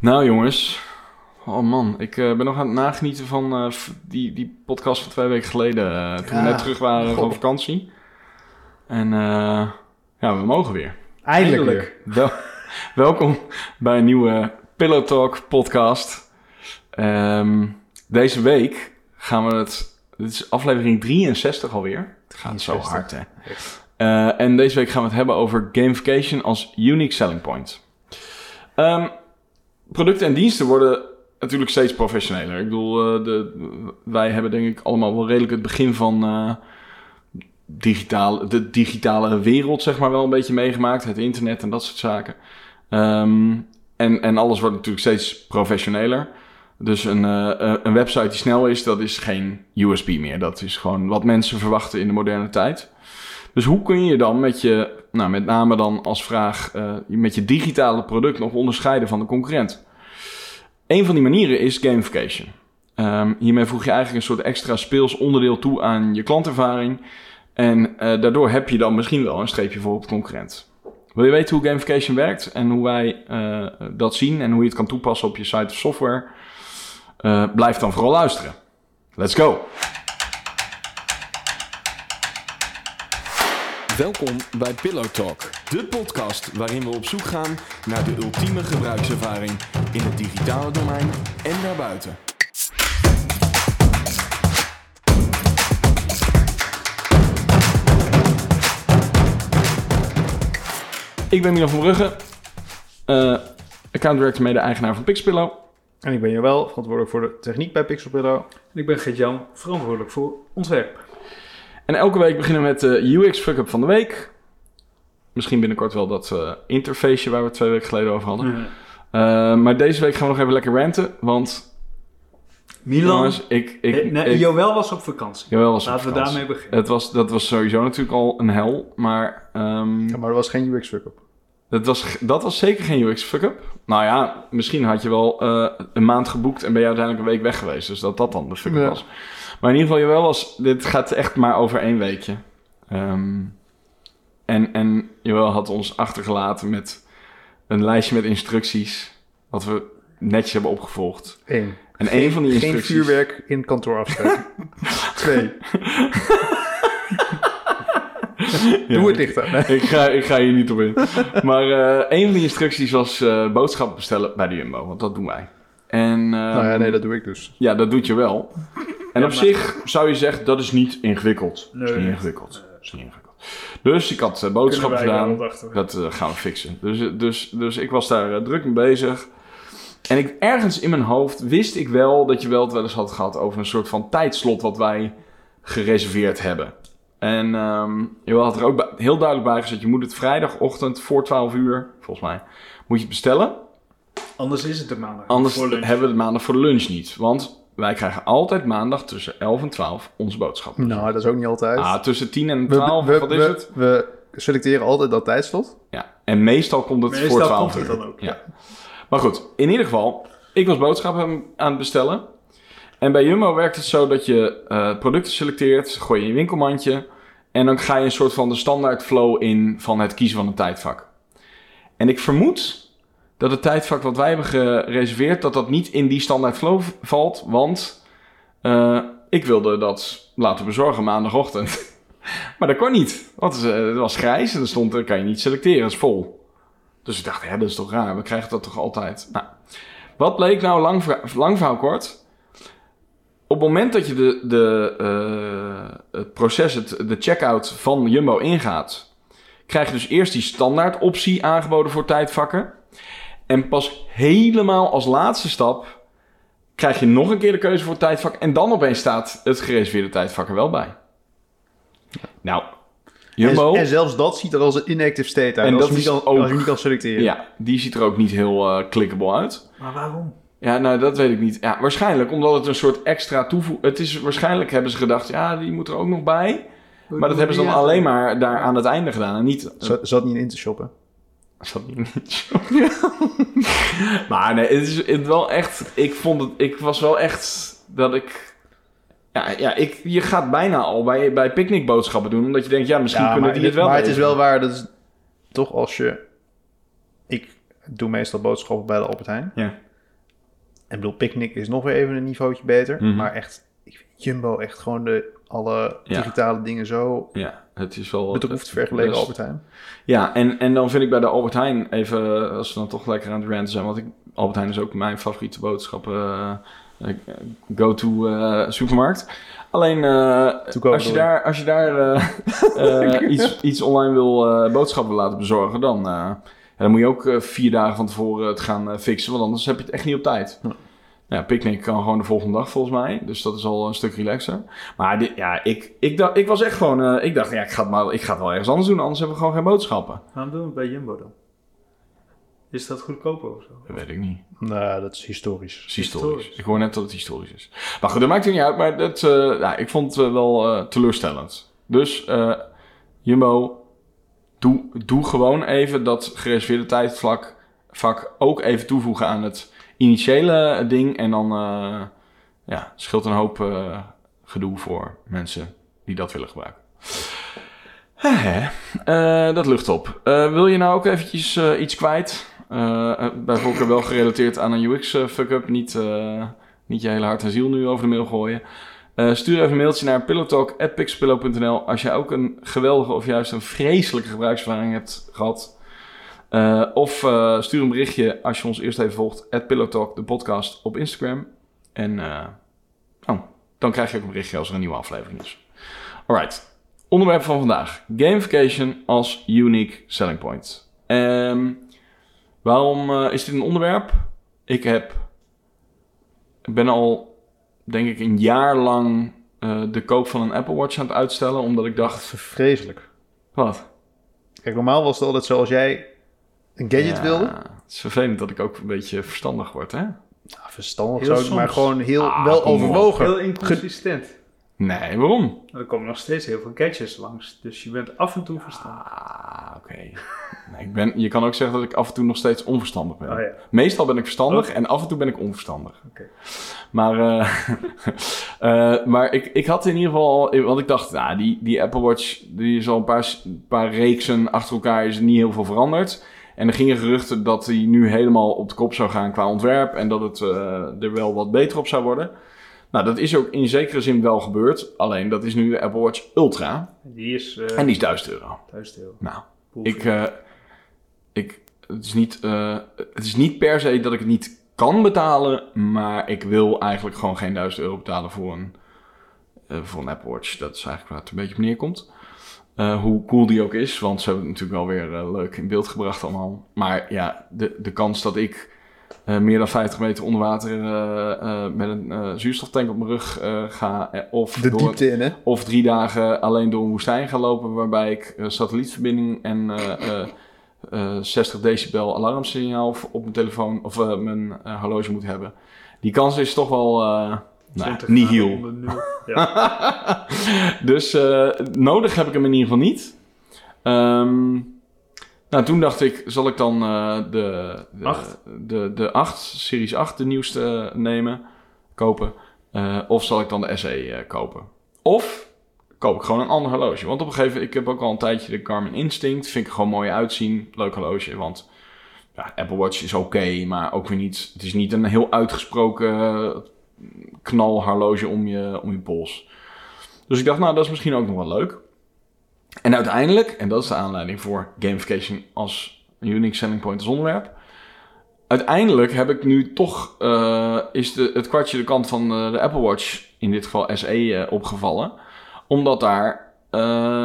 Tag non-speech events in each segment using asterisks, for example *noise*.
Nou jongens, oh man, ik eh, ben nog aan het nagenieten van eh, die, die podcast van twee weken geleden. eh, toen Ja, we net terug waren van vakantie. En eh, ja, we mogen weer. Eindelijk, weer. Wel, *laughs* welkom bij een nieuwe Pillow Talk podcast. Ehm, deze week gaan we het... Dit is aflevering 63 alweer. Het gaat zo 63. hard, hè. Eh, en deze week gaan we het hebben over gamification als unique selling point. Ehm, producten en diensten worden natuurlijk steeds professioneler. Ik bedoel, eh, de, wij hebben denk ik allemaal wel redelijk het begin van eh, digitaal, de digitale wereld zeg maar wel een beetje meegemaakt. Het internet en dat soort zaken. Ehm, en, en alles wordt natuurlijk steeds professioneler. Dus een, eh, een website die snel is, dat is geen USB meer. Dat is gewoon wat mensen verwachten in de moderne tijd. Dus hoe kun je dan met je, nou met name dan als vraag, met je digitale product nog onderscheiden van de concurrent? Een van die manieren is gamification. Ehm, hiermee voeg je eigenlijk een soort extra speels onderdeel toe aan je klantervaring. En eh, daardoor heb je dan misschien wel een streepje voor op de concurrent. Wil je weten hoe gamification werkt en hoe wij eh, dat zien en hoe je het kan toepassen op je site of software? Eh, blijf dan vooral luisteren. Let's go! Welkom bij Pillow Talk, de podcast waarin we op zoek gaan naar de ultieme gebruikservaring in het digitale domein en daarbuiten. Ik ben Milan van Brugge, eh, account director mede-eigenaar van Pixpillow. En ik ben Joël, verantwoordelijk voor de techniek bij Pixelpillow. En ik ben Gert-Jan, verantwoordelijk voor ontwerp. En elke week beginnen we met de UX fuck-up van de week. Misschien binnenkort wel dat eh, interfaceje waar we twee weken geleden over hadden. Eh, Eh, maar deze week gaan we nog even lekker ranten, want Milan, jongens, ik... ik, eh, nee, ik Joël was op vakantie. Jawel was op Laten we vakantie. daarmee beginnen. Het was, dat was sowieso natuurlijk al een hel, maar ehm, Ja, maar er was geen UX fuck-up. dat, was, dat was zeker geen UX fuck-up. Nou ja, misschien had je wel eh, een maand geboekt en ben je uiteindelijk een week weg geweest, dus dat dat dan de fuck-up Ja. was. Maar in ieder geval, Jawel was, dit gaat echt maar over één weekje. Ehm, en, en Jawel had ons achtergelaten met een lijstje met instructies, wat we netjes hebben opgevolgd. Eén. En één van die Geen instructies... vuurwerk in kantoor afsteken. *laughs* Twee. Ja, *laughs* Doe het dichter. Nee. ik, ga, ik ga hier niet op in. Maar eh, een van die instructies was eh, boodschappen bestellen bij de Jumbo. Want dat doen wij. En eh, Nou ja, nee, dat doe ik dus. ja, dat doet je wel. En Ja, op maar- zich zou je zeggen, dat is niet ingewikkeld. Dat is Nee. niet ingewikkeld. Dat is niet ingewikkeld. Dus ik had eh, boodschappen gedaan. Dat eh, gaan we fixen. Dus, dus, dus ik was daar eh, druk mee bezig. En ik, ergens in mijn hoofd wist ik wel dat je wel het wel eens had gehad over een soort van tijdslot wat wij gereserveerd hebben. En ehm je had er ook bij- heel duidelijk bij gezet, je moet het vrijdagochtend voor 12 uur, volgens mij, moet je het bestellen. Anders is het de maandag. Anders hebben we het maandag voor de lunch niet. Want wij krijgen altijd maandag tussen 11 en 12 onze boodschappen. Nou, dat is ook niet altijd. Ah, tussen 10 en we, 12, we, wat is we- het? we selecteren altijd dat tijdslot. Ja, en meestal komt het Meestal voor 12 komt het uur. dan ook, Ja. Maar goed, in ieder geval, ik was boodschappen aan het bestellen. En bij Jumbo werkt het zo dat je eh, producten selecteert, gooi je in je winkelmandje. En dan ga je een soort van de standaard flow in van het kiezen van een tijdvak. En ik vermoed dat het tijdvak wat wij hebben gereserveerd, dat dat niet in die standaard flow valt. Want eh, ik wilde dat laten bezorgen maandagochtend. *laughs* maar dat kon niet. Want het, eh, was grijs en er stond, dat kan je niet selecteren, het is vol. Dus ik dacht, ja, dat is toch raar, we krijgen dat toch altijd. Nou, wat bleek nou, lang, lang verhaal kort. Op het moment dat je de, de, eh, het proces, het, de checkout van Jumbo ingaat, krijg je dus eerst die standaard optie aangeboden voor tijdvakken. En pas helemaal als laatste stap krijg je nog een keer de keuze voor het tijdvak. En dan opeens staat het gereserveerde tijdvak er wel bij. Nou, Jumbo... En, en zelfs dat ziet er als een inactive state uit. En als, dat je niet is kan, ook- als je niet kan selecteren. Ja, die ziet er ook niet heel eh clickable uit. Maar waarom? Ja, nou, dat weet ik niet. Ja, waarschijnlijk omdat het een soort extra toevoeging... Het is waarschijnlijk hebben ze gedacht, ja, die moet er ook nog bij. Maar dat hebben ze dan alleen maar daar aan het einde gedaan en niet... Zat, zat niet in te shoppen. Zat niet in het show. *laughs* *laughs* maar nee, het is het wel echt... Ik vond het... Ik was wel echt dat ik... Ja, ja ik, je gaat bijna al bij, bij picknickboodschappen doen. Omdat je denkt, ja, misschien Ja, kunnen die het wel maar het is wel waar. Dat is toch als je... Ik doe meestal boodschappen bij de Albert Heijn. Ja. En bedoel, Picnic is nog weer even een niveautje beter. Mhm. Maar echt, ik vind Jumbo echt gewoon de, alle Ja. digitale dingen zo Ja, het is wel... bedroefd vergeleken Albert Heijn. Ja, en, en dan vind ik bij de Albert Heijn even, als we dan toch lekker aan het ranten zijn, want ik, Albert Heijn is ook mijn favoriete boodschappen eh, eh, go-to eh, supermarkt. Alleen als, je daar, als je daar *laughs* iets, iets online wil boodschappen laten bezorgen, dan, dan moet je ook vier dagen van tevoren het gaan fixen, want anders heb je het echt niet op tijd. Ja, picknick kan gewoon de volgende dag volgens mij. Dus dat is al een stuk relaxer. Maar dit, ja, ik, ik, dacht, ik was echt gewoon... eh, ik dacht, ja, ik ga, het maar, ik ga het wel ergens anders doen. Anders hebben we gewoon geen boodschappen. Waarom doen we het bij Jumbo dan? Is dat goedkoper of zo? Dat weet ik niet. Nou, dat is historisch. Is historisch. Historisch. Ik hoor net dat het historisch is. Maar goed, dat maakt het niet uit. Maar dat, eh, ja, ik vond het eh, wel eh, teleurstellend. Dus eh, Jumbo, doe, doe gewoon even dat gereserveerde tijdvak vak ook even toevoegen aan het initiële ding. En dan eh, ja, scheelt een hoop eh, gedoe voor mensen die dat willen gebruiken. Eh, dat lucht op. Wil je nou ook eventjes iets kwijt? Bij voorkeur wel gerelateerd aan een UX eh, fuck-up. Niet, niet je hele hart en ziel nu over de mail gooien. Stuur even een mailtje naar pillowtalk.pixpillow.nl als jij ook een geweldige of juist een vreselijke gebruikservaring hebt gehad. Eh, of eh, stuur een berichtje als je ons eerst even volgt. At Pillowtalk, de podcast op Instagram. En eh, oh, dan krijg je ook een berichtje als er een nieuwe aflevering is. Alright. Onderwerp van vandaag. Gamification als unique selling point. Ehm, waarom is dit een onderwerp? Ik heb... Ik ben al, denk ik, een jaar lang de koop van een Apple Watch aan het uitstellen. Omdat ik Dat dacht... is vreselijk. Wat? Kijk, normaal was het altijd zo als jij een gadget Ja, wilde. Het is vervelend dat ik ook een beetje verstandig word, hè? Nou, verstandig Heel zou ik, maar gewoon heel Ah, wel overwogen. Heel inconsistent. Nee, waarom? Er komen nog steeds heel veel gadgets langs. Dus je bent af en toe verstaan. Ah, oké. Nee, ik ben, je kan ook zeggen dat ik af en toe nog steeds onverstandig ben. Oh ja. Meestal ben ik verstandig Oké. en af en toe ben ik onverstandig. Oké. Maar, eh, *laughs* eh, maar ik, ik had in ieder geval... Want ik dacht, nou, die, die Apple Watch... Die is al een paar, paar reeksen achter elkaar... is er niet heel veel veranderd. En er gingen geruchten dat hij nu helemaal op de kop zou gaan qua ontwerp... en dat het eh, er wel wat beter op zou worden. Nou, dat is ook in zekere zin wel gebeurd. Alleen, dat is nu de Apple Watch Ultra. Die is eh En die is 1000 euro. 1000 euro. Nou, ik, eh, ik, het, is niet, het is niet per se dat ik het niet kan betalen, maar ik wil eigenlijk gewoon geen 1000 euro betalen voor een, voor een Apple Watch. Dat is eigenlijk waar het een beetje op neerkomt. Eh, hoe cool die ook is, want ze hebben het natuurlijk wel weer eh, leuk in beeld gebracht allemaal. Maar ja, de, de kans dat ik eh, meer dan 50 meter onder water met een zuurstoftank op mijn rug ga, of De door, diepte in, hè? of drie dagen alleen door een woestijn gaan lopen, waarbij ik satellietverbinding en eh, eh, eh, 60 decibel alarmsignaal op mijn telefoon of mijn horloge moet hebben. Die kans is toch wel nou, 20 niet nul. *laughs* Ja. *laughs* dus eh, nodig heb ik hem in ieder geval niet. Ehm, nou, toen dacht ik, zal ik dan eh, de, de, Acht? de, de 8, Series 8, de nieuwste nemen, kopen. Eh, of zal ik dan de SE eh, kopen? Of koop ik gewoon een ander horloge. Want op een gegeven moment, ik heb ook al een tijdje de Garmin Instinct. Vind ik gewoon mooi uitzien. Leuk horloge, want ja, Apple Watch is oké, maar ook weer niet... Het is niet een heel uitgesproken eh, knalhorloge om je, om je pols. Dus ik dacht, nou, dat is misschien ook nog wel leuk. En uiteindelijk, en dat is de aanleiding voor gamification als unique selling point als onderwerp. Uiteindelijk heb ik nu toch, eh, is de, het kwartje de kant van eh, de Apple Watch, in dit geval SE, eh, opgevallen. Omdat daar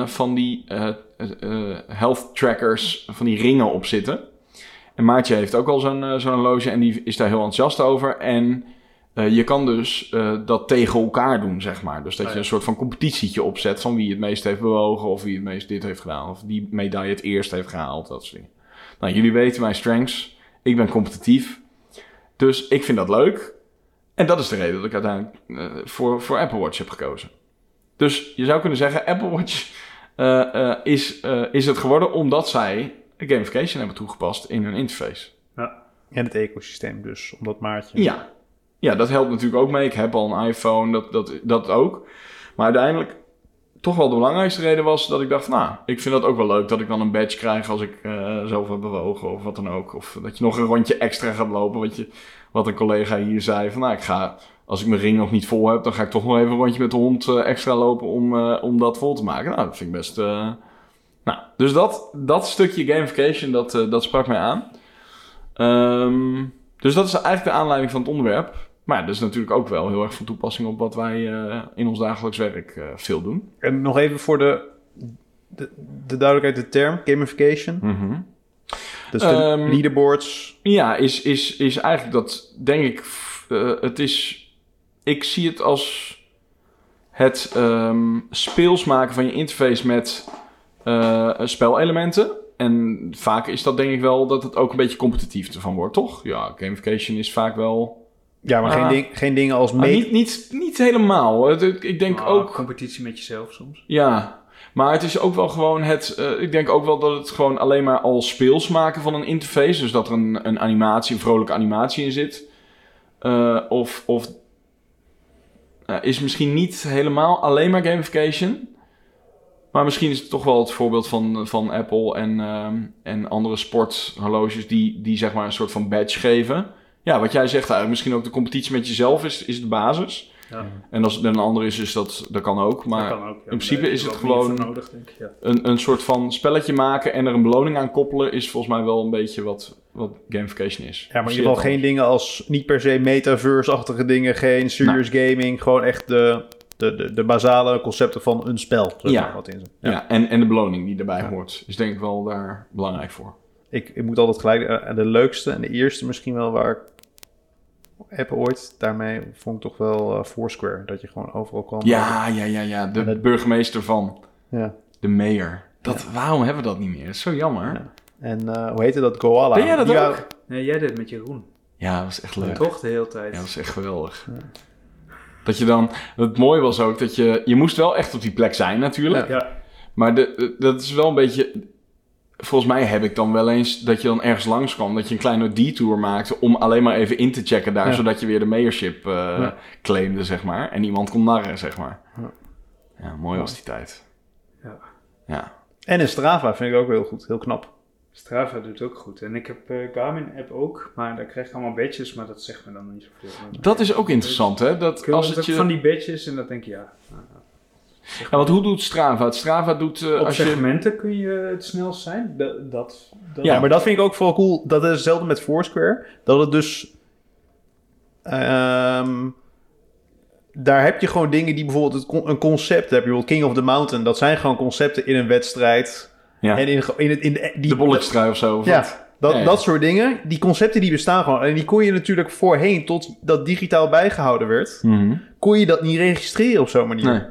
van die health trackers, van die ringen op zitten. En Maartje heeft ook al zo'n zo'n horloge en die is daar heel enthousiast over. En eh, je kan dus eh, dat tegen elkaar doen, zeg maar. Dus dat Ah, je ja. een soort van competitietje opzet van wie het meest heeft bewogen, of wie het meest dit heeft gedaan, of die medaille het eerst heeft gehaald, dat soort dingen. Nou, jullie weten mijn strengths. Ik ben competitief. Dus ik vind dat leuk. En dat is de reden dat ik uiteindelijk eh, voor, voor Apple Watch heb gekozen. Dus je zou kunnen zeggen, Apple Watch eh, eh, is, eh, is het geworden omdat zij gamification hebben toegepast in hun interface. En het ecosysteem dus, om dat maatje. Ja. Ja, dat helpt natuurlijk ook mee. Ik heb al een iPhone, dat, dat, dat ook. Maar uiteindelijk, toch wel de belangrijkste reden was dat ik dacht, nou, ik vind dat ook wel leuk dat ik dan een badge krijg als ik eh zoveel heb bewogen of wat dan ook. Of dat je nog een rondje extra gaat lopen, wat, je, wat een collega hier zei. Van nou, ik ga, als ik mijn ring nog niet vol heb, dan ga ik toch nog even een rondje met de hond eh, extra lopen om, eh, om dat vol te maken. Nou, dat vind ik best... nou, dus dat, dat stukje gamification, dat, dat sprak mij aan. Ehm, dus dat is eigenlijk de aanleiding van het onderwerp. Maar ja, dat is natuurlijk ook wel heel erg van toepassing op wat wij eh, in ons dagelijks werk eh, veel doen. En nog even voor de, de, de duidelijkheid, de term gamification. Mhm. Dus de Ehm, leaderboards. Ja, is, is, is eigenlijk dat, denk ik, eh, het is... Ik zie het als het ehm, speels maken van je interface met spelelementen. En vaak is dat denk ik wel dat het ook een beetje competitief ervan wordt, toch? Ja, gamification is vaak wel... Ja, maar ah. geen, ding, geen dingen als Maar mee... niet, niet, niet helemaal. Ik denk Maar ook... competitie met jezelf soms. Ja, maar het is ook wel gewoon het. eh, ik denk ook wel dat het gewoon alleen maar al speels maken van een interface. Dus dat er een, een animatie, een vrolijke animatie in zit. eh, of of eh, is misschien niet helemaal alleen maar gamification. Maar misschien is het toch wel het voorbeeld van, van Apple en, ehm, en andere sporthorloges die, die zeg maar een soort van badge geven. Ja, wat jij zegt eigenlijk, misschien ook de competitie met jezelf is, is de basis. Ja, En als het een ander is, is dat, dat kan ook. Maar dat kan ook. Ja, principe is het gewoon- nodig, denk ik. Ja. een, een soort van spelletje maken en er een beloning aan koppelen, is volgens mij wel een beetje wat, wat gamification is. Ja, maar in ieder geval geen dingen als... Niet per se metaverse-achtige dingen. Geen serious gaming. Gewoon echt de, de, de, de basale concepten van een spel. Ja. Wat in zit. Ja, en, en de beloning die erbij Ja. hoort, is denk ik wel daar belangrijk voor. Ik, ik moet altijd gelijk... eh, de leukste en de eerste misschien wel waar ik heb ooit daarmee vond ik toch wel eh, Foursquare. Dat je gewoon overal kwam. Ja, ja, ja, ja. De burgemeester van ja. de mayor. Dat, Waarom hebben we dat niet meer? Dat is zo jammer. Ja, Ja. En eh, hoe heette dat? Koala. Ben jij dat Die ook? Nee, jij deed het met Jeroen. dat was echt leuk. Toch de hele tijd. Ja, dat was echt geweldig. Dat je dan... Het mooie was ook dat je... Je moest wel echt op die plek zijn natuurlijk. Ja, Maar de, de- dat is wel een beetje. Volgens mij heb ik dan wel eens dat je dan ergens langs kwam. Dat je een kleine detour maakte om alleen maar even in te checken daar. Ja. Zodat je weer de mayorship eh Ja. claimde, zeg maar. En iemand kon narren, zeg maar. Ja. Ja, mooi was die tijd. Ja. Ja. En in Strava vind ik ook heel goed. Heel knap. Strava doet ook goed. En ik heb eh, Garmin-app ook, maar daar krijg ik allemaal badges, maar dat zegt me dan niet zoveel. Dat is ook interessant, hè? Dat als het ook van je... die badges en dan denk ik, ja. Ja, want hoe doet Strava? Het Strava doet... eh, Op als je... segmenten kun je het snelst zijn. Dat, dat, dat- Ja, maar dat vind ik ook vooral cool. Dat is hetzelfde met Foursquare. Dat het dus... ehm, daar heb je gewoon dingen die bijvoorbeeld het een concept heb. Je bijvoorbeeld King of the Mountain. Dat zijn gewoon concepten in een wedstrijd. Ja, En in, in, het, in de, die, de bolletstrui of zo. of Ja, wat? dat, Ja, ja. dat soort dingen. Die concepten die bestaan gewoon. En die kon je natuurlijk voorheen, tot dat digitaal bijgehouden werd... Mhm. kon je dat niet registreren op zo'n manier. Nee.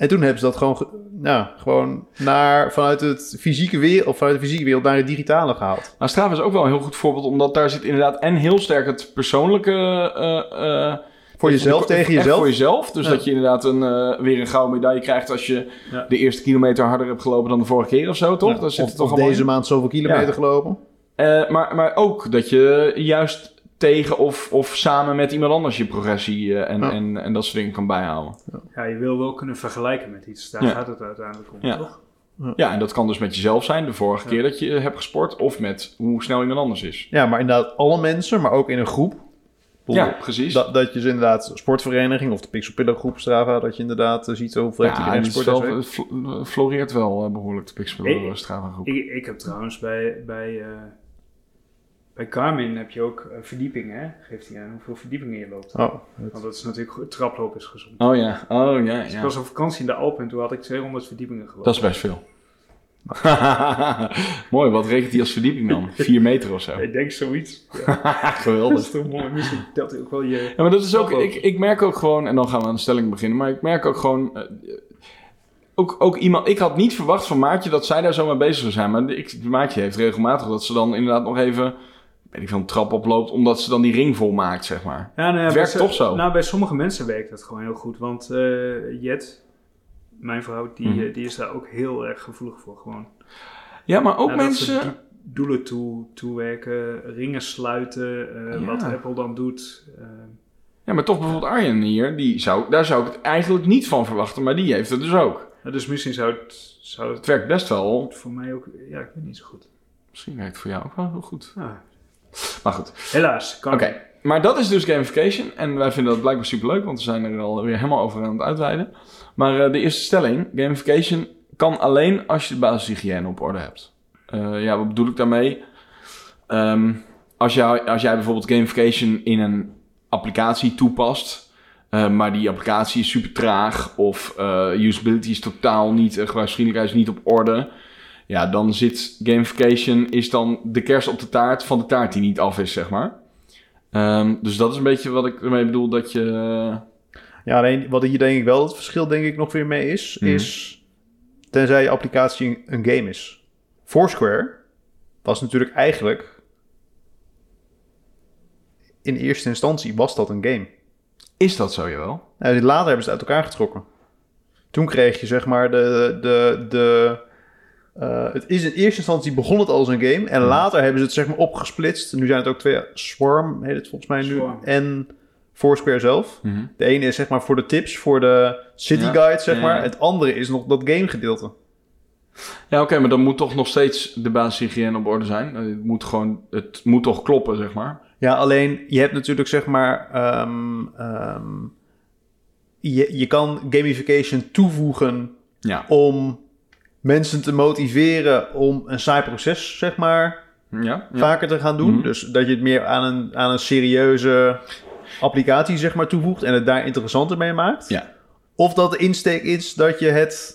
En toen hebben ze dat gewoon, ge- nou, gewoon naar, vanuit, het fysieke wereld, of vanuit de fysieke wereld naar het digitale gehaald. Nou, Strava is ook wel een heel goed voorbeeld, omdat daar zit inderdaad en heel sterk het persoonlijke... eh, eh, Voor jezelf, tegen jezelf. voor jezelf. Dus Ja. dat je inderdaad een, eh, weer een gouden medaille krijgt als je Ja. de eerste kilometer harder hebt gelopen dan de vorige keer of zo, toch? Ja, Dat zit of, toch of allemaal deze in. maand zoveel kilometer Ja. gelopen. Eh, maar, maar ook dat je juist tegen of, of samen met iemand anders je progressie eh, en, Ja. en, en dat soort dingen kan bijhouden. Ja, je wil wel kunnen vergelijken met iets. Daar Ja. gaat het uiteindelijk om, Ja. toch? Ja, en dat kan dus met jezelf zijn, de vorige Ja. keer dat je hebt gesport, of met hoe snel iemand anders is. Ja, maar inderdaad alle mensen, maar ook in een groep. Ja, precies. Dat, dat je dus inderdaad sportvereniging of de Pixelpillow groep Strava, dat je inderdaad eh, ziet hoeveel ja, iedereen gesport wel, fl- floreert wel eh, behoorlijk, de Pixel Ik- Strava groep. Ik, ik heb trouwens bij, bij, eh, bij Garmin heb je ook eh, verdiepingen, hè? Geeft hij aan hoeveel verdiepingen je loopt. Oh, Want dat is natuurlijk. Traplopen is gezond. Oh ja, oh ja, Dus ik ja. was op vakantie in de Alpen en toen had ik 200 verdiepingen gelopen. Dat is best veel. *laughs* Mooi, wat rekent hij als verdieping dan? 4 meter of zo. Ik denk zoiets. *laughs* Ja, dat Geweldig. is toch mooi. Misschien telt hij ook wel je... Ja, maar dat is ook, ik, ik merk ook gewoon, en dan gaan we aan de stelling beginnen, maar ik merk ook gewoon, eh, ook, ook iemand, ik had niet verwacht van Maartje dat zij daar zo mee bezig zou zijn, maar ik, Maartje heeft regelmatig dat ze dan inderdaad nog even, weet ik veel, een trap oploopt, omdat ze dan die ring vol maakt, zeg maar. Ja, nou ja, werkt toch zo? Nou, bij sommige mensen werkt dat gewoon heel goed. Want eh, Jet, mijn vrouw, die, Mhm. eh, die is daar ook heel erg gevoelig voor. Gewoon. Ja, maar ook Ja, ze mensen, die doelen toe, toewerken, ringen sluiten, eh, Ja. wat Apple dan doet. ja, maar toch bijvoorbeeld Arjen hier, die zou, daar zou ik het eigenlijk niet van verwachten, maar die heeft het dus ook. Ja, dus misschien zou het, zou het Het werkt best wel. voor mij ook... Ja, ik weet niet zo goed. Misschien werkt het voor jou ook wel heel goed. Ah, Maar goed. helaas. Oké, maar dat is dus gamification. En wij vinden dat blijkbaar superleuk, want we zijn er alweer helemaal over aan het uitweiden. Maar eh, de eerste stelling, gamification kan alleen als je de basishygiëne op orde hebt. Eh, ja, wat bedoel ik daarmee? Ehm, als, jij, als jij bijvoorbeeld gamification in een applicatie toepast, eh, maar die applicatie is super traag of usability is totaal niet, gebruiksvriendelijkheid is niet op orde, ja, dan zit gamification is dan de kers op de taart van de taart die niet af is, zeg maar. Ehm, dus dat is een beetje wat ik ermee bedoel dat je. Ja, alleen wat hier denk ik wel het verschil denk ik nog weer mee is, Mhm. is tenzij je applicatie een game is. Foursquare was natuurlijk eigenlijk in eerste instantie was dat een game. Is dat zo, jawel? Nou, later hebben ze het uit elkaar getrokken. Toen kreeg je zeg maar de... de, de eh, het is in eerste instantie begon het als een game. En later hebben ze het zeg maar opgesplitst. Nu zijn het ook twee... Swarm heet het volgens mij nu. Swarm. En Foursquare zelf. De ene is zeg maar voor de tips, voor de city Ja. guide zeg Ja, maar. ja. Het andere is nog dat game gedeelte. Ja, oké, maar dan moet toch nog steeds de basishygiëne op orde zijn. Eh, Het moet gewoon, het moet toch kloppen, zeg maar. Ja, alleen je hebt natuurlijk zeg maar... ehm, ehm, je, je kan gamification toevoegen Ja. om mensen te motiveren om een saai proces, zeg maar, Ja. ja. vaker te gaan doen. Mhm. Dus dat je het meer aan een, aan een serieuze applicatie, zeg maar, toevoegt en het daar interessanter mee maakt. Ja. Of dat de insteek is dat je het...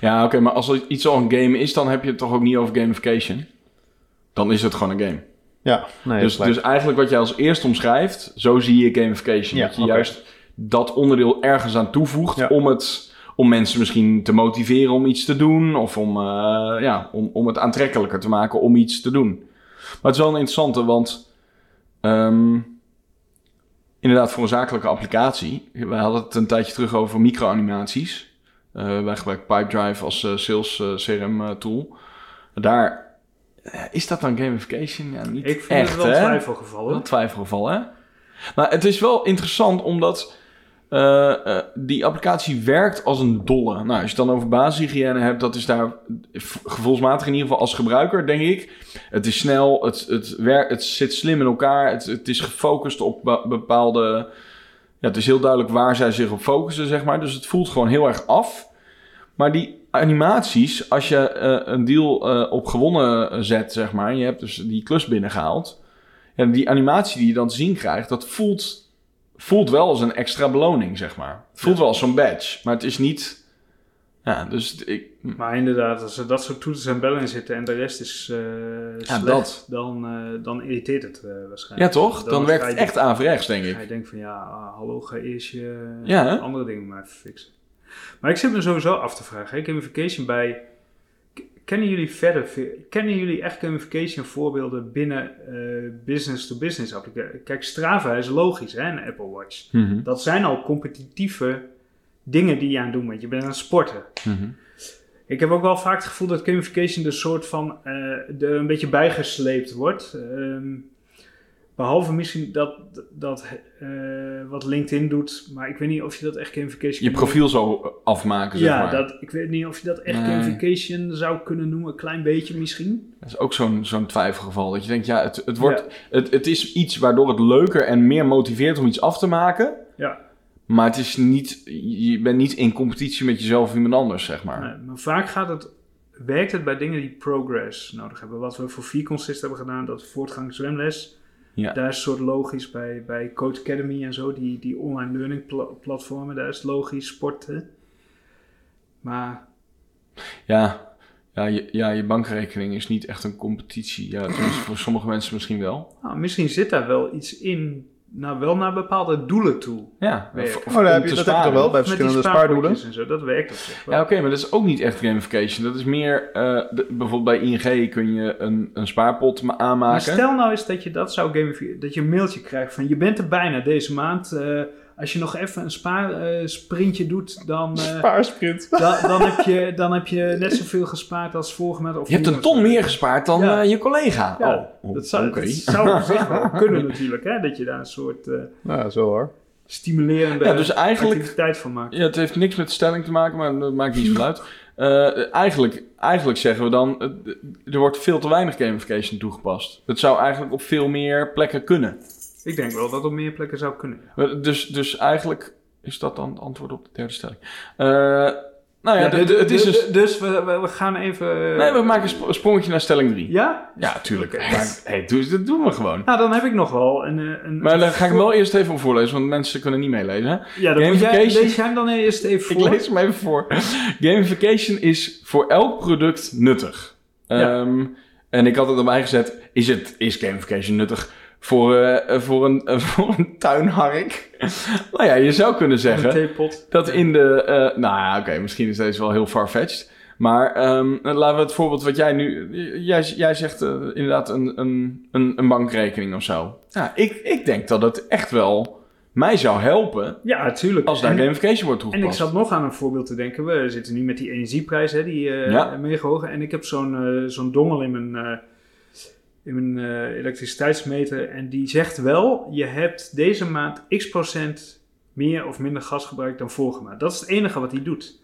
Ja, oké, maar als er iets al een game is, dan heb je het toch ook niet over gamification? Dan is het gewoon een game. Ja, nee, dus, dus eigenlijk wat jij als eerste omschrijft, zo zie je gamification. Ja, dat je juist dat onderdeel ergens aan toevoegt Ja. om, het, om mensen misschien te motiveren om iets te doen. Of om, eh, ja, om, om het aantrekkelijker te maken om iets te doen. Maar het is wel een interessante, want ehm, inderdaad voor een zakelijke applicatie. We hadden het een tijdje terug over micro-animaties. Eh, wij gebruiken Pipedrive als eh, sales CRM tool. Daar is dat dan gamification? Ja, niet Ik vind echt, het wel hè? twijfelgevallen. Wel twijfelgeval, hè? Maar het is wel interessant omdat eh, eh, die applicatie werkt als een dolle. Nou, als je het dan over basishygiëne hebt, dat is daar gevoelsmatig in ieder geval als gebruiker, denk ik. Het is snel, het, het, werkt, het zit slim in elkaar, het, het is gefocust op be- bepaalde... Ja, het is heel duidelijk waar zij zich op focussen, zeg maar. Dus het voelt gewoon heel erg af. Maar die animaties, als je eh, een deal op gewonnen zet, zeg maar... en je hebt dus die klus binnengehaald... Ja, die animatie die je dan te zien krijgt, dat voelt, voelt wel als een extra beloning, zeg maar. Het voelt wel als zo'n badge, maar het is niet... Ja, dus ik... Maar inderdaad, als er dat soort toeters en bellen in zitten en de rest is eh slecht, dat. Dan, eh, dan irriteert het eh, waarschijnlijk. Ja, toch? Dan, werkt het echt averechts, denk ik. je denken van ja, ah, hallo, ga eerst je Ja, andere dingen maar fixen. Maar ik zit me sowieso af te vragen, hè, gamification bij... Kennen jullie verder, ve- kennen jullie echt gamification voorbeelden binnen eh, business-to-business applicaties? Kijk, Strava is logisch, hè, een Apple Watch. Mhm, Dat zijn al competitieve dingen die je aan het doen bent. Je bent aan het sporten. mhm. Ik heb ook wel vaak het gevoel dat gamification er soort van eh, er een beetje bijgesleept wordt. Ehm, behalve misschien dat, dat eh, wat LinkedIn doet, maar ik weet niet of je dat echt gamification Je profiel zo afmaken, zeg Ja, maar. dat, ik weet niet of je dat echt Nee. gamification zou kunnen noemen. Een klein beetje misschien. Dat is ook zo'n zo'n twijfelgeval. Dat je denkt, ja, het, het, wordt, het, het is iets waardoor het leuker en meer motiveert om iets af te maken. Ja. Maar het is niet, je bent niet in competitie met jezelf of iemand anders, zeg maar. Nee, maar vaak gaat het, werkt het bij dingen die progress nodig hebben. Wat we voor V-Consist hebben gedaan, dat voortgang zwemles. Ja. Daar is soort logisch bij, bij Coach Academy en zo, die, die online learning pla- platformen, daar is het logisch, sporten. Maar Ja, ja, je, ja, je bankrekening is niet echt een competitie. Ja, voor sommige mensen misschien wel. nou, misschien zit daar wel iets in, nou wel naar bepaalde doelen toe. Ja, of- of Oh, daar heb je, dat heb je sparen. toch wel bij Met die verschillende spaardoelen? en zo, dat werkt op zich wel. Ja, oké, maar dat is ook niet echt gamification. Dat is meer, eh, de- bijvoorbeeld bij ING kun je een, een spaarpot ma- Maar aanmaken. stel nou eens dat je dat zou gamifieren, dat je een mailtje krijgt van je bent er bijna deze maand. eh, als je nog even een spaarsprintje doet, dan, eh, Spaarsprint. *laughs* dan, dan, heb je, dan heb je net zoveel gespaard als vorige maand. Of Je hebt een ton meer gespaard dan Ja. eh, je collega. Ja, oh, dat zou, oké. dat zou op zich wel *laughs* kunnen natuurlijk, hè? dat je daar een soort... eh, Nou, zo hoor. stimulerende Ja, dus eigenlijk- activiteit van maken. Ja, het heeft niks met stelling te maken, maar dat maakt niet zoveel uit. Eh, eigenlijk, eigenlijk zeggen we dan, eh, er wordt veel te weinig gamification toegepast. Het zou eigenlijk op veel meer plekken kunnen. Ik denk wel dat het op meer plekken zou kunnen. Eh, Dus, dus eigenlijk is dat dan het antwoord op de derde stelling. Eh, nou ja, Ja, de- de- het is dus... dus we, we, gaan even... Nee, we maken een sp- sprongetje naar stelling 3. Ja? Ja, tuurlijk. Maar, hey, doe, dat doen we gewoon. Nou, dan heb ik nog wel een... eh, een Maar dan ga ik hem wel eerst even voorlezen, want mensen kunnen niet meelezen. Hè? Ja, dan moet jij, Gamification- lees jij hem dan eerst even Ik voor. lees hem even voor. Gamification is voor elk product nuttig. Ja. Ehm, en ik had het erbij gezet, is, het, is gamification nuttig voor, eh, voor, een, eh, *laughs* voor een tuinhark? nou ja, je zou kunnen zeggen dat in de... eh, nou ja, oké, misschien is deze wel heel farfetched. Maar ehm, laten we het voorbeeld wat jij nu... Jij, jij zegt inderdaad een, een, een, een bankrekening of zo. Ja, ik, ik denk dat het echt wel mij zou helpen Ja, natuurlijk. als daar En- gamification wordt En toegepast. ik zat nog aan een voorbeeld te denken. We zitten nu met die energieprijs, hè, die eh Ja. mega hoog. En ik heb zo'n zo'n dongel in mijn, in mijn eh, elektriciteitsmeter. En die zegt wel, je hebt deze maand x procent meer of minder gas gebruikt dan vorige maand. Dat is het enige wat hij doet.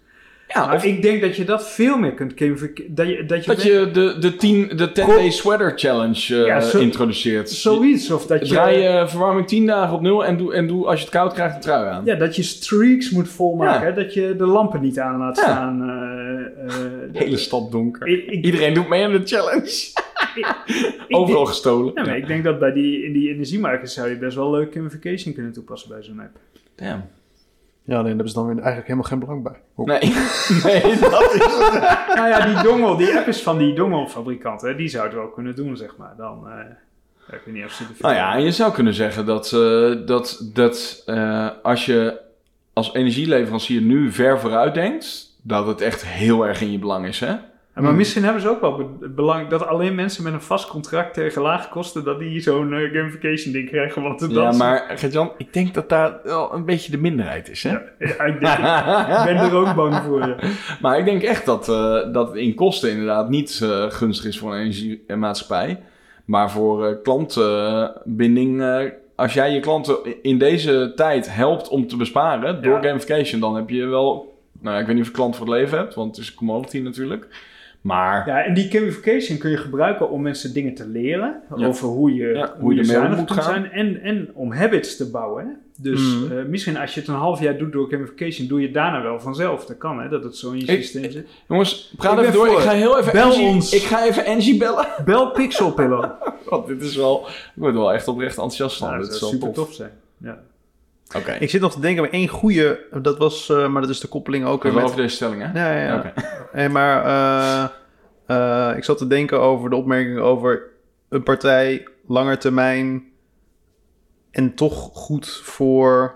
Ja, maar of ik denk dat je dat veel meer kunt gamificeren. Dat je, dat je, dat je de, de, 10, de 10 day sweater challenge eh, Ja, zo- introduceert. zoiets. Of dat je, Draai je verwarming 10 dagen op nul en doe, en doe als je het koud krijgt een trui aan. ja, dat je streaks moet volmaken. Ja. hè, Dat je de lampen niet aan laat Ja. staan. eh, eh, De *laughs* hele stad donker. ik, ik, Iedereen doet mee aan de challenge. *laughs* *laughs* Overal gestolen. Ja, maar ik denk dat bij die, in die energiemarkten zou je best wel leuk gamification kunnen toepassen bij zo'n app. Damn. Ja, alleen daar hebben ze dan weer eigenlijk helemaal geen belang bij. Hoe- Nee. *laughs* nee, dat is het. *laughs* nou ja, die dongel, die app is van die dongelfabrikant, hè, die zou het wel kunnen doen, zeg maar. Dan, eh, ja, ik weet niet of ze de Nou ja, en je zou kunnen zeggen dat, eh, dat, dat eh, als je als energieleverancier nu ver vooruit denkt, dat het echt heel erg in je belang is, hè? Maar misschien hebben ze ook wel be- belang dat alleen mensen met een vast contract tegen lage kosten, dat die zo'n eh, gamification ding krijgen. Want dat Ja, maar Gert-Jan, ik denk dat daar wel een beetje de minderheid is, hè? Ja, ja, ik, denk, ik ben er ook bang voor. ja. *laughs* Maar ik denk echt dat, eh, dat in kosten inderdaad niet eh, gunstig is voor een energiemaatschappij. Maar voor klantbinding, als jij je klanten in deze tijd helpt om te besparen door gamification, dan heb je wel, nou ik weet niet of je klant voor het leven hebt, want het is commodity natuurlijk. Maar Ja, en die gamification kun je gebruiken om mensen dingen te leren Ja. over hoe je, Ja, hoe je moet gaan. zijn en, en om habits te bouwen. Hè? Dus Mhm. eh, misschien als je het een half jaar doet door gamification, doe je het daarna wel vanzelf. Dat kan, hè, dat het zo in je Ik- systeem zit. jongens, praat even door. Ik ga heel even Bel Angie, ons. Ik ga even Angie bellen. *laughs* Bel Pixel Pillow. *laughs* Want dit is wel, ik word wel echt oprecht enthousiast van. Nou, dat is zou super tof. tof zijn. Ja. Oké, Ik zit nog te denken bij één goede, dat was, eh, maar dat is de koppeling ook wel met... over deze stelling, hè? Ja, ja, ja. Maar eh, eh, ik zat te denken over de opmerking over een partij langer termijn en toch goed voor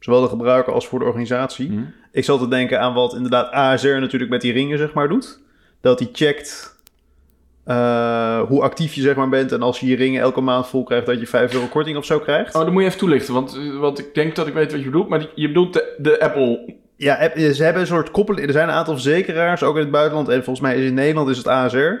zowel de gebruiker als voor de organisatie. Hm. Ik zat te denken aan wat inderdaad ASR natuurlijk met die ringen zeg maar doet. Dat die checkt eh, hoe actief je zeg maar bent en als je je ringen elke maand vol krijgt dat je 5 euro korting of zo krijgt. Oh, dan moet je even toelichten, want, want ik denk dat ik weet wat je bedoelt. Maar die- je bedoelt de, de Apple... Ja, ze hebben een soort koppeling. Er zijn een aantal verzekeraars, ook in het buitenland. En volgens mij is in Nederland is het ASR.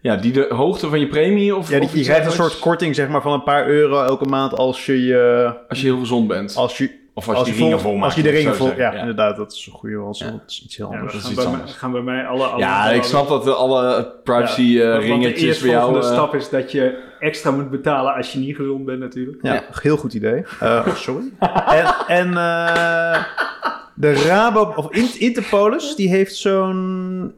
Ja, die de hoogte van je premie of... Ja, die, of je krijgt een soort korting zeg maar, van een paar euro elke maand als je je... Als je heel gezond bent. Als je, of als, als je die ringen vol, maakt. als je de ringen vol... Ja, inderdaad, dat is een goede want Ja. dat is iets heel Ja, anders. dan is gaan, iets bij mij, anders. gaan bij mij alle... alle Ja, alle- ik snap dat de, alle privacy Ja, eh, ringetjes de voor jou... eerstvolgende eh, stap is dat je extra moet betalen als je niet gezond bent natuurlijk. Ja, Ja. heel goed idee. Eh, sorry. *laughs* en en eh, de Rabo... Of Int- Interpolis, die heeft zo'n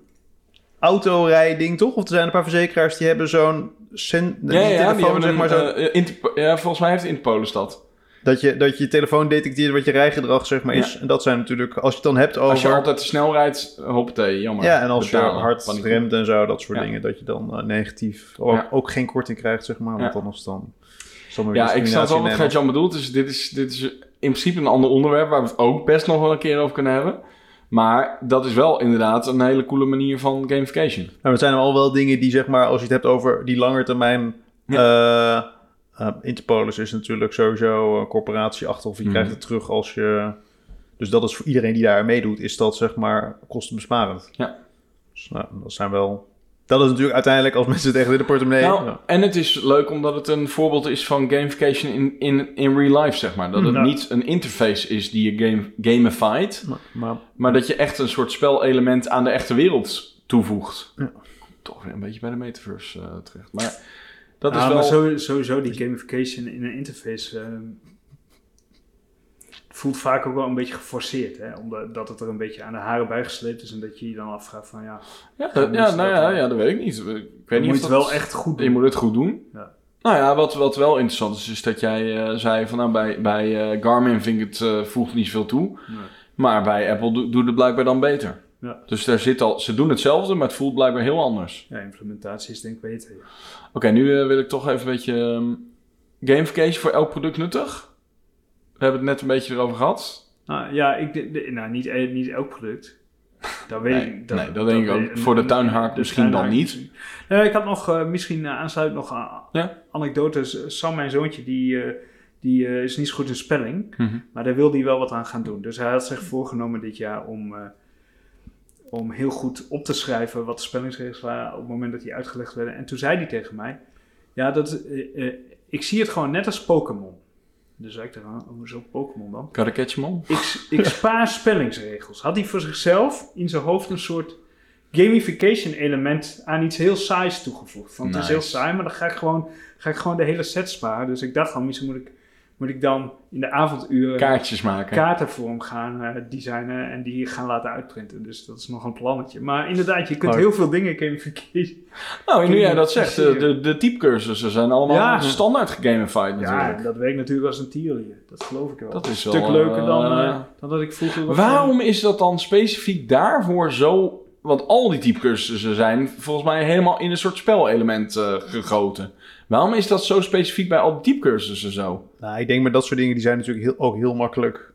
autorijding, toch? Of er zijn een paar verzekeraars die hebben zo'n... Sen, ja, ja, die telefoon, hebben zeg een, maar, zo, eh, ja, volgens mij heeft Interpolis dat. Dat, je, dat je telefoon detecteert wat je rijgedrag zeg maar, is. En dat zijn natuurlijk... Als je het dan hebt over... Als je altijd te snel rijdt, hoppatee, jammer. Ja, en als je hard paniek. remt en zo, dat soort Ja. dingen, dat je dan eh, negatief ook, Ja. ook geen korting krijgt, zeg maar. Want anders dan... Ja, ik snap wel wat Gert-Jan bedoelt. Dus dit is, dit is in principe een ander onderwerp waar we het ook best nog wel een keer over kunnen hebben. Maar dat is wel inderdaad een hele coole manier van gamification. Maar het zijn al wel dingen die, zeg maar, als je het hebt over die langetermijn... eh eh, Interpolis is natuurlijk sowieso een corporatieachtig, of je Mhm. krijgt het terug als je... Dus dat is voor iedereen die daar meedoet, is dat, zeg maar, kostenbesparend. Ja. Dus nou, dat zijn wel Dat is natuurlijk uiteindelijk als mensen het echt in de portemonnee... Nou, Ja. en het is leuk omdat het een voorbeeld is van gamification in, in, in real life, zeg maar. Dat het niet een interface is die je game, gamified, Maar, maar maar dat je echt een soort spelelement aan de echte wereld toevoegt. Ja. Toch weer een beetje bij de metaverse eh, terecht. Maar dat Ja, is wel... maar sowieso die gamification in een interface ehm, voelt vaak ook wel een beetje geforceerd. Hè? Omdat dat het er een beetje aan de haren bijgesleept is en dat je je dan afvraagt van ja, Ja, dat, ja, nou ja, ja, dat weet ik niet. Ik weet je niet moet of het wel echt goed Je doen. moet het goed doen. Ja. Nou ja, wat, wat wel interessant is, is dat jij eh, zei van nou, bij, bij eh, Garmin vind ik het eh, voegt niet zoveel toe. Nee. Maar bij Apple do- doet het blijkbaar dan beter. Ja. Dus daar zit al, ze doen hetzelfde, maar het voelt blijkbaar heel anders. Ja, implementatie is denk ik beter. Oké, nu eh, wil ik toch even een beetje gamification voor elk product nuttig. We hebben het net een beetje erover gehad. Nou ja, ik, de- de- nou, niet, eh, niet elk product. Dat weet Nee, ik. nee, dat denk ik ook. Voor de tuinhaak de misschien dan niet. Nee, ik had nog eh, misschien uh, aansluitend nog Ja. anekdotes. Sam, mijn zoontje, die, eh, die eh, is niet zo goed in spelling. Maar daar wil hij wel wat aan gaan doen. Dus hij had zich voorgenomen dit jaar om, eh, om heel goed op te schrijven wat de spellingsregels waren op het moment dat die uitgelegd werden. En toen zei hij tegen mij, ja, dat, eh, eh, ik zie het gewoon net als Pokémon. Dus zei ik tegen hem, hoezo Pokémon dan? All. Ik, ik *laughs* spaar spellingsregels. Had hij voor zichzelf in zijn hoofd een soort gamification element aan iets heel saais toegevoegd. Want het is heel saai, maar dan ga ik, gewoon, ga ik gewoon de hele set sparen. Dus ik dacht van, misschien moet ik, moet ik dan in de avonduren Kaartjes maken. kaarten voor hem gaan eh, designen en die gaan laten uitprinten. Dus dat is nog een plannetje. Maar inderdaad, je kunt Oh. heel veel dingen gamification. nou, en nu *laughs* jij dat zegt, de, de, de typecursussen zijn allemaal Ja. standaard gegamified Ja, natuurlijk. dat werkt natuurlijk als een tierlier. Dat geloof ik wel. Dat is een stuk leuker dan, eh, dan dat ik vroeger... was. Waarom is dat dan specifiek daarvoor zo... Want al die typecursussen zijn volgens mij helemaal in een soort spelelement eh, gegoten. Waarom is dat zo specifiek bij al die typecursussen zo? Nou, ik denk met dat soort dingen, die zijn natuurlijk heel, ook heel makkelijk...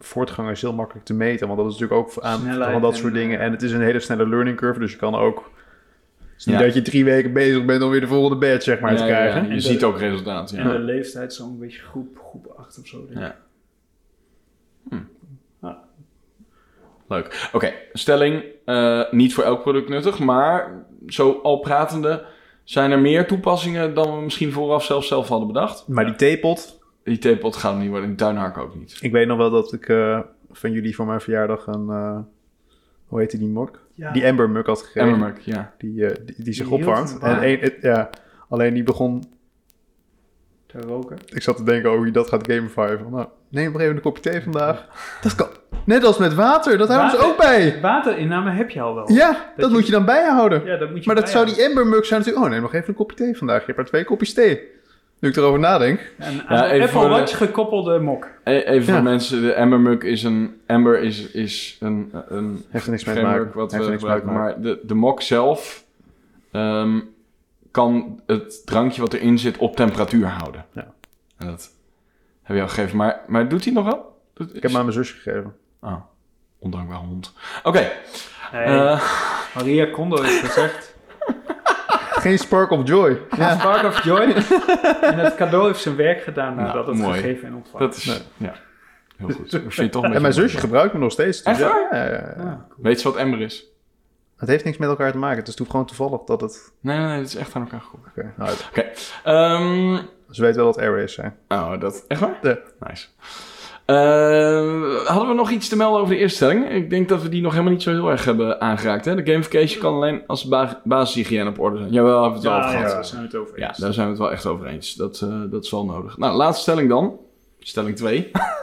Voortgang is heel makkelijk te meten, want dat is natuurlijk ook aan Snelheid van dat en, soort dingen. eh, En het is een hele snelle learning curve, dus je kan ook... Het is niet Ja. dat je drie weken bezig bent om weer de volgende badge, zeg maar, te Ja, krijgen. ja, je ziet ook resultaten. Ja. En de leeftijd zo'n beetje groep, groep 8 of zo. denk ik. Ja. Leuk. Oké, stelling. eh, niet voor elk product nuttig, maar zo al pratende... zijn er meer toepassingen dan we misschien vooraf zelf zelf hadden bedacht. Maar die theepot, Die theepot gaat hem niet worden, die tuinhark ook niet. ik weet nog wel dat ik eh, van jullie voor mijn verjaardag een... eh, hoe heette die mok? Ja. Die Ember muk had gegeven. Emmermuck, ja. Die, eh, die, die zich opwarmt. En het- ja, alleen die begon... Te roken. Ik zat te denken over wie dat gaat gamifyen. Van, nou, neem maar even een kopje thee vandaag. Dat kan. Net als met water, dat houden ze ook bij. Waterinname heb je al wel. Ja, dat, je- moet je dan bijhouden. Ja, dat moet je maar dat zou die. Ember mug zijn natuurlijk... Oh, neem nog even een kopje thee vandaag. Je hebt maar twee kopjes thee. Nu ik erover nadenk. Een Ja, Apple voor Watch gekoppelde mok. E- Even Ja. voor mensen, de Embermuk is een... Ember is, is een, een Heeft er niks mee te maken. wat Heeft we er niks mee te gebruiken. maken. Maar de, de mok zelf ehm, kan het drankje wat erin zit op temperatuur houden. Ja. En dat heb je al gegeven. Maar, maar doet hij nog wel? Doet- Ik heb hem aan mijn zusje gegeven. Ah, ondankbaar hond. Oké. Eh, Maria Kondo heeft gezegd. *laughs* Geen spark of joy. Ja. Spark of Joy. *laughs* en het cadeau heeft zijn werk gedaan nadat Nou, het mooi. gegeven en ontvangen. dat is... Nee. Ja, heel goed. En mijn zusje gebruikt me nog steeds. dus Echt ja, waar? ja, ja, ja. Ja, Weet ze wat Ember is? Het heeft niks met elkaar te maken. Het is toen gewoon toevallig dat het... Nee, nee, nee, het is echt aan elkaar gekoppeld. Oké, nou, Ehm, ze weet wel dat airways zijn. oh, dat... Echt waar? Ja. Nice. Eh, hadden we nog iets te melden over de eerste stelling? Ik denk dat we die nog helemaal niet zo heel erg hebben aangeraakt. Hè? De gamification kan alleen als ba basishygiëne op orde zijn. Jawel, hebben we het wel over ja, gehad. daar zijn we het over Ja, eens. daar zijn we het wel echt over eens. Dat, eh, dat is wel nodig. Nou, laatste stelling dan. Stelling 2. *laughs*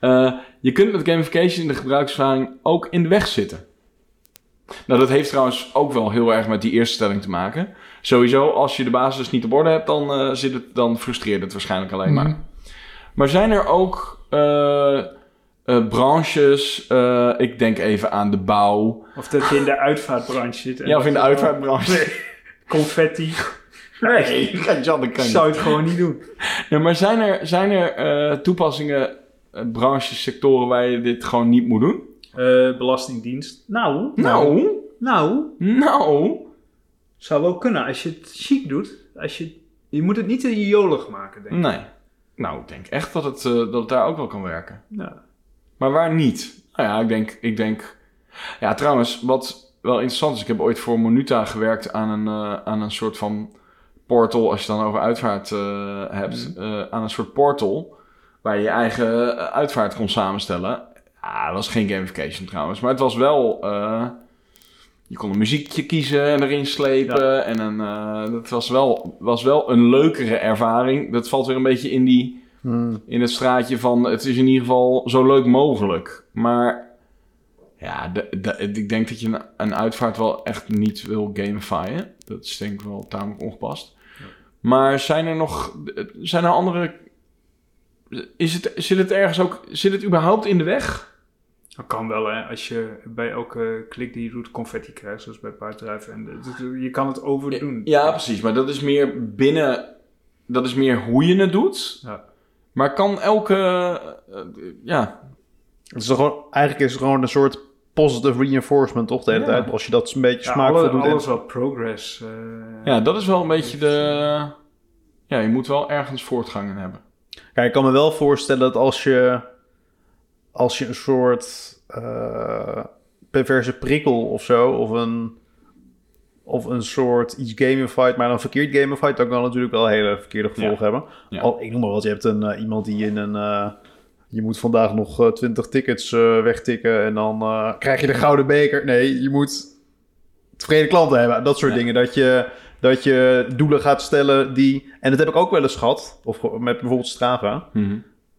Eh, je kunt met gamification in de gebruikservaring ook in de weg zitten. Nou, dat heeft trouwens ook wel heel erg met die eerste stelling te maken. Sowieso, als je de basis niet op orde hebt, dan, eh, zit het, dan frustreert het waarschijnlijk alleen maar. Maar zijn er ook eh, eh, branches, ik denk even aan de bouw. Of dat je in de uitvaartbranche zit. Ja, of in de uitvaartbranche. Nee. Confetti. Nee, Jan, dat Ik kan zou het gewoon niet doen. Ja, maar zijn er, zijn er toepassingen, branches, sectoren waar je dit gewoon niet moet doen? Eh, belastingdienst. Nou, Nou, nou, nou. zou wel kunnen als je het chic doet. Als je, je moet het niet te jolig maken, denk ik. Nee. Nou, ik denk echt dat het, eh, dat het daar ook wel kan werken. Ja. Maar waar niet? Nou ja, ik denk, ik denk... Ja, trouwens, wat, wel interessant is. Ik heb ooit voor Monuta gewerkt aan een, eh, aan een soort van portal, als je het dan over uitvaart hebt, eh, aan een soort portal waar je je eigen uitvaart kon samenstellen. Ja, dat was geen gamification trouwens, maar het was wel. eh, je kon een muziekje kiezen en erin slepen. En een, eh, dat was wel, was wel een leukere ervaring. Dat valt weer een beetje in, die, Hmm. in het straatje van... het is in ieder geval zo leuk mogelijk. Maar ja, de, de- ik denk dat je een, een uitvaart wel echt niet wil gamifyen. Dat is denk ik wel tamelijk ongepast. Maar zijn er nog... Zijn er andere... Is het, zit het ergens ook... Zit het überhaupt in de weg? Dat kan wel, hè. Als je bij elke klik die je doet confetti krijgt, zoals bij paardrijven. En je kan het overdoen. Ja, precies. Maar dat is meer binnen... Dat is meer hoe je het doet. Ja. Maar kan elke... eh, ja, Het is toch gewoon, eigenlijk is het gewoon een soort positive reinforcement, toch? De hele Ja. tijd. Als je dat een beetje Ja, smaakvol alle- doet. en- alles wat progress. eh, ja, dat is wel een beetje de... Ja, je moet wel ergens voortgang in hebben. Kijk, ik kan me wel voorstellen dat als je, als je een soort eh, perverse prikkel of zo, of een, of een soort iets gamified, maar dan verkeerd gamified, dan kan natuurlijk wel hele verkeerde gevolgen hebben. Ja. Al, ik noem maar wat, je hebt een, eh, iemand die in een... eh, je moet vandaag nog 20 tickets wegtikken en dan krijg je de gouden beker. Nee, je moet tevreden klanten hebben. Dat soort Ja. dingen. Dat je, dat je doelen gaat stellen die... En dat heb ik ook wel eens gehad. Of met bijvoorbeeld Strava.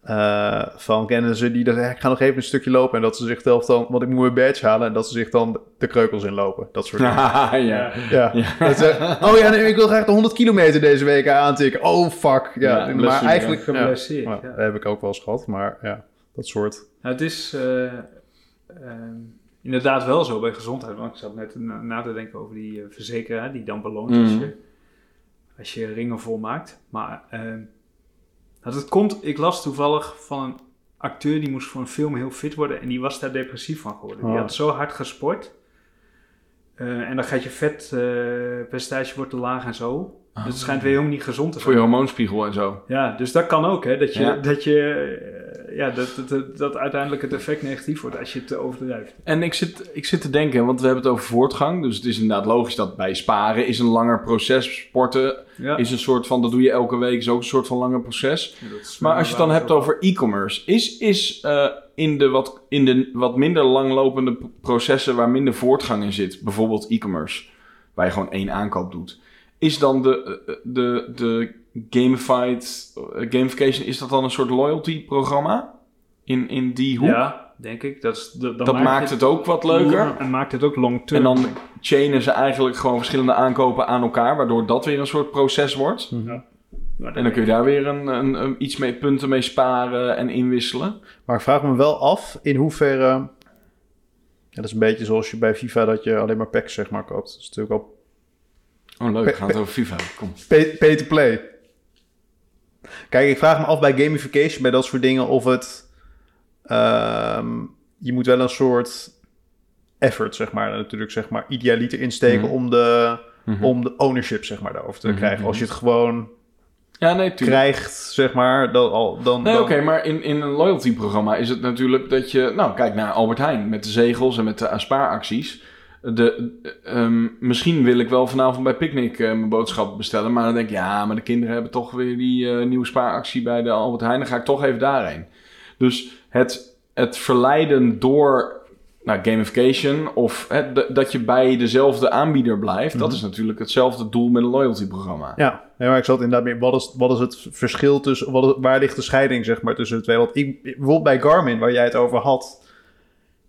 Eh, van kennen ze die dat ik ga nog even een stukje lopen en dat ze zichzelf dan, want ik moet mijn badge halen en dat ze zich dan de kreukels inlopen. Dat soort *laughs* dingen. ja, ja. Ja. Dat ze, oh ja, nee, ik wil graag de 100 kilometer deze week aantikken. Oh fuck. Ja, Ja, maar eigenlijk ja. Geblesseerd, Ja, ja. dat heb ik ook wel eens gehad, maar ja, dat soort. Nou, het is eh, ehm, inderdaad wel zo bij gezondheid. Want ik zat net na, na te denken over die eh, verzekeraar die dan beloont als, Mhm. je, als je ringen volmaakt. Maar ehm, dat het komt, ik las toevallig van een acteur die moest voor een film heel fit worden en die was daar depressief van geworden. Die Oh. had zo hard gesport. Eh, en dan gaat je vetpercentage wordt te laag en zo. Dus het schijnt weer helemaal niet gezond te Voor zijn. je hormoonspiegel en zo. Ja, dus dat kan ook, hè? Dat je, Ja. dat, je eh, ja, dat, dat, dat, dat uiteindelijk het effect negatief wordt als je het te overdrijft. En ik zit, ik zit te denken, want we hebben het over voortgang. Dus het is inderdaad logisch dat bij sparen is een langer proces. Sporten Ja. is een soort van, dat doe je elke week, is ook een soort van langer proces. Ja, Maar als je het dan hebt over e-commerce, is, is eh, in, de wat, in de wat minder langlopende processen waar minder voortgang in zit, bijvoorbeeld e-commerce, waar je gewoon één aankoop doet, is dan de, de, de gamified, eh, gamification, is dat dan een soort loyalty programma? In, in die hoek? Ja, denk ik. Dat, is, dat, dan dat maakt het ook wat leuker. En maakt het ook long En term. dan chainen ze eigenlijk gewoon verschillende aankopen aan elkaar, waardoor dat weer een soort proces wordt. Maar En dan kun je daar weer een, een, een- iets mee, punten mee sparen en inwisselen. Maar ik vraag me wel af in hoeverre. Ja, dat is een beetje zoals je bij FIFA dat je alleen maar packs zeg maar koopt. Dat is natuurlijk al Oh, leuk. We gaan het over FIFA. Kom. pay, pay to play. Kijk, ik vraag me af bij gamification, bij dat soort dingen, of het. ehm, je moet wel een soort effort, zeg maar, natuurlijk, zeg maar, idealiter insteken Mhm. om, de, Mhm. om de ownership, zeg maar, daarover te Mhm, krijgen. Als je het gewoon Ja, nee, tuurlijk. krijgt, zeg maar, dan al. Dan, Nee, dan- oké, maar in, in een loyalty programma is het natuurlijk dat je... Nou, kijk naar Albert Heijn met de zegels en met de spaaracties. De, ehm, misschien wil ik wel vanavond bij Picnic eh, mijn boodschap bestellen. Maar dan denk ik, ja, maar de kinderen hebben toch weer die eh, nieuwe spaaractie bij de Albert Heijn. Dan ga ik toch even daarheen. Dus het, het verleiden door nou, gamification of hè, dat je bij dezelfde aanbieder blijft. Dat Mhm. is natuurlijk hetzelfde doel met een loyalty programma. Ja, nee, maar ik zat inderdaad meer. Wat is, wat is het verschil tussen. Wat waar ligt de scheiding, zeg maar, tussen de twee? Want ik, bijvoorbeeld bij Garmin, waar jij het over had.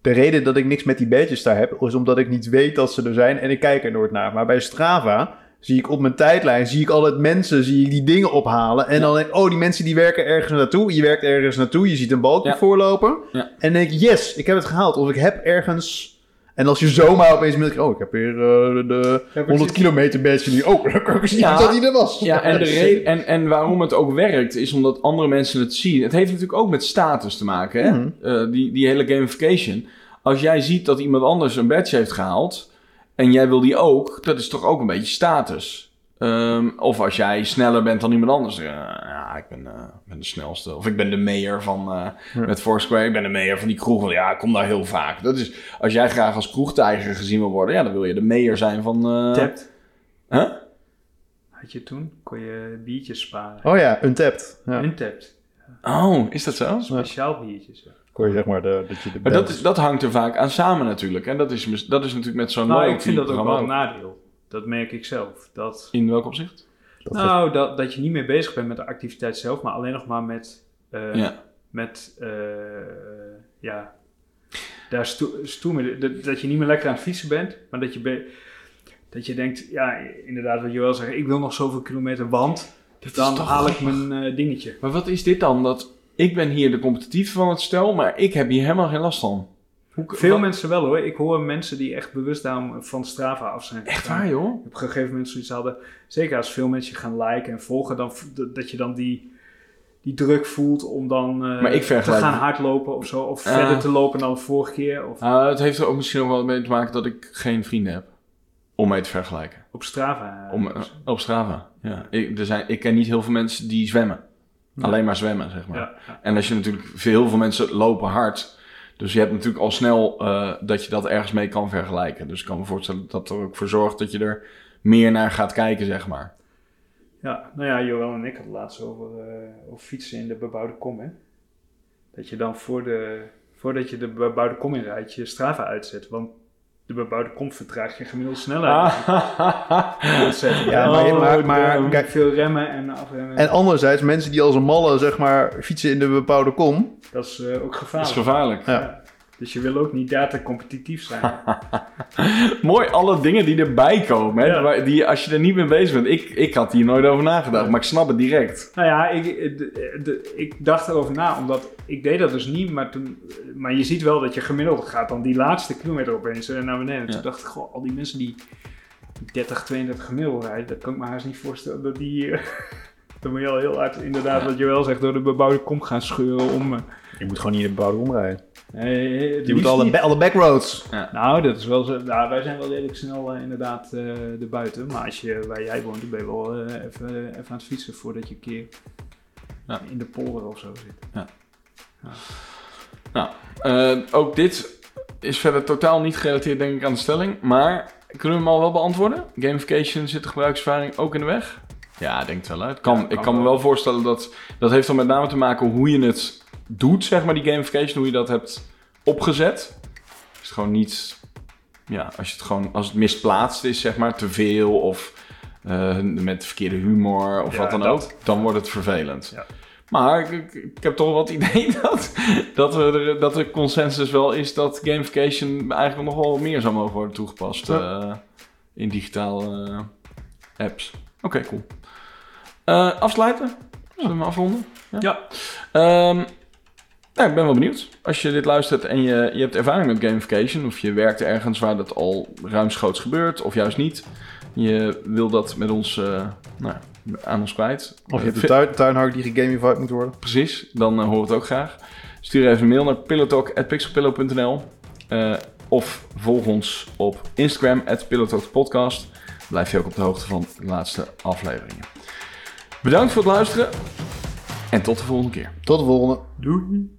De reden dat ik niks met die badges daar heb, is omdat ik niet weet dat ze er zijn en ik kijk er nooit naar. Maar bij Strava zie ik op mijn tijdlijn, zie ik altijd mensen, zie ik die dingen ophalen. En dan denk ik, oh, die mensen die werken ergens naartoe. Je werkt ergens naartoe, je ziet een balkje Ja. voorlopen. Ja. En dan denk ik, yes, ik heb het gehaald. Of ik heb ergens... En als je zomaar opeens merkt, oh, ik heb weer eh, de 100 kilometer badge nu. Oh, dan *laughs* kan ik zien Ja. dat die er was. Ja, en, de re- en, en waarom het ook werkt, is omdat andere mensen het zien. Het heeft natuurlijk ook met status te maken, hè? Mhm. Eh, die, die hele gamification. Als jij ziet dat iemand anders een badge heeft gehaald en jij wil die ook, dat is toch ook een beetje status. Ehm, of als jij sneller bent dan iemand anders. eh, ja, ik ben, eh, ben de snelste. Of ik ben de mayor van, eh, Ja. met Foursquare. Ik ben de mayor van die kroeg. Ja, ik kom daar heel vaak. Dat is, als jij graag als kroegtijger gezien wil worden, ja, dan wil je de mayor zijn van... eh Tapped. Huh? Had je toen? Kon je biertjes sparen. Oh ja, untapped. Ja. Untapped. Oh, is dat zo? Speciaal biertjes. Kon je zeg maar de, dat je de Maar dat, is, dat hangt er vaak aan samen natuurlijk. En dat is, dat is natuurlijk met zo'n Nou, ik vind dat ook wel een nadeel. Dat merk ik zelf. Dat, In welk opzicht? dat nou, dat, dat je niet meer bezig bent met de activiteit zelf, maar alleen nog maar met, eh, Ja. met eh, ja, daar stoe, stoer mee- dat, dat je niet meer lekker aan het fietsen bent, maar dat je, be- dat je denkt, ja, inderdaad wat je wel zegt, ik wil nog zoveel kilometer, want dan haal ik mijn eh, dingetje. Maar wat is dit dan? Dat ik ben hier de competitieve van het stel, maar ik heb hier helemaal geen last van. Hoe, Veel wat- mensen wel hoor. Ik hoor mensen die echt bewust daarom van Strava af zijn. Echt waar, joh? Op een gegeven moment zoiets hadden. Zeker als veel mensen je gaan liken en volgen, dan, dat- je dan die, die druk voelt om dan eh, te gaan hardlopen of zo. Of Ah. verder te lopen dan de vorige keer. Of Nou, het heeft er ook misschien ook wel mee te maken dat ik geen vrienden heb. Om mee te vergelijken. op Strava. eh, Om, eh, op Strava. Ja. Ik, er zijn, ik ken niet heel veel mensen die zwemmen. Alleen maar zwemmen, zeg maar. ja, ja. En als je natuurlijk, veel, heel veel mensen lopen hard. Dus je hebt natuurlijk al snel eh, dat je dat ergens mee kan vergelijken. Dus ik kan me voorstellen dat er ook voor zorgt dat je er meer naar gaat kijken, zeg maar. Ja, nou ja, Joël en ik hadden laatst over, over fietsen in de bebouwde kom. Hè? Dat je dan voor de, voordat je de bebouwde kom inrijdt, je Strava uitzet. Want de bebouwde kom vertraag je gemiddeld sneller. Uitzetten. Ja, maar- maar- Oh, maar- damn. kijk- veel remmen en afremmen. En anderzijds, mensen die als een malle zeg maar fietsen in de bepaalde kom. dat is eh, ook Dat is gevaarlijk. gevaarlijk. Ja. Ja. Dus je wil ook niet data competitief zijn. *laughs* Mooi, alle dingen die erbij komen. Hè, Ja. die, als je er niet mee bezig bent. Ik, ik had hier nooit over nagedacht, maar ik snap het direct. nou ja, ik, de- de- ik dacht erover na, omdat ik deed dat dus niet. Maar, toen, maar je ziet wel dat je gemiddeld gaat dan die laatste kilometer opeens eh, naar beneden. En Ja. Toen dacht ik, goh, al die mensen die 30, 32 gemiddeld rijden, dat kan ik me haast niet voorstellen dat die... eh, *laughs* dan moet je al heel hard, inderdaad, wat Joël zegt, door de bebouwde kom gaan scheuren om... eh, Je moet gewoon niet in de bepaalde kom rijden. Het Je moet alle, alle backroads. Nou, dat is wel zo. Nou, wij zijn wel redelijk snel eh, inderdaad eh erbuiten. Maar als je waar jij woont, dan ben je wel even, even aan het fietsen voordat je een keer Ja. in de polder of zo zit. Nou, eh, ook dit is verder totaal niet gerelateerd denk ik aan de stelling. Maar kunnen we hem al wel beantwoorden? Gamification zit de gebruikservaring ook in de weg? Ja, ik denk het wel. Hè. Het kan, Ja, ik kan me wel. wel voorstellen dat... Dat heeft dan met name te maken hoe je het doet, zeg maar, die gamification. Hoe je dat hebt opgezet. Het is gewoon niet... Ja, als je het gewoon... Als het misplaatst is, zeg maar, te veel of... eh, met verkeerde humor of Ja, wat dan dat. ook, dan wordt het vervelend. Ja. Maar ik, ik, heb toch wel het *laughs* idee dat, dat, we er, dat de consensus wel is dat gamification eigenlijk nog wel meer zou mogen worden toegepast eh, in digitale eh, apps. Oké, cool. Afsluiten? Zullen we hem afronden? Ja. Ehm, nou, ik ben wel benieuwd. Als je dit luistert en je, je hebt ervaring met gamification, of je werkt ergens waar dat al ruimschoots gebeurt, of juist niet. Je wil dat met ons eh, nou, aan ons kwijt. Of je Eh, hebt een tuin, tuinhak die gegamified moet worden. Precies, dan eh, we het ook graag. Stuur even een mail naar pillowtalk.pixelpillow.nl eh, of volg ons op Instagram, at Podcast. Blijf je ook op de hoogte van de laatste afleveringen. Bedankt voor het luisteren en tot de volgende keer. Tot de volgende. Doei!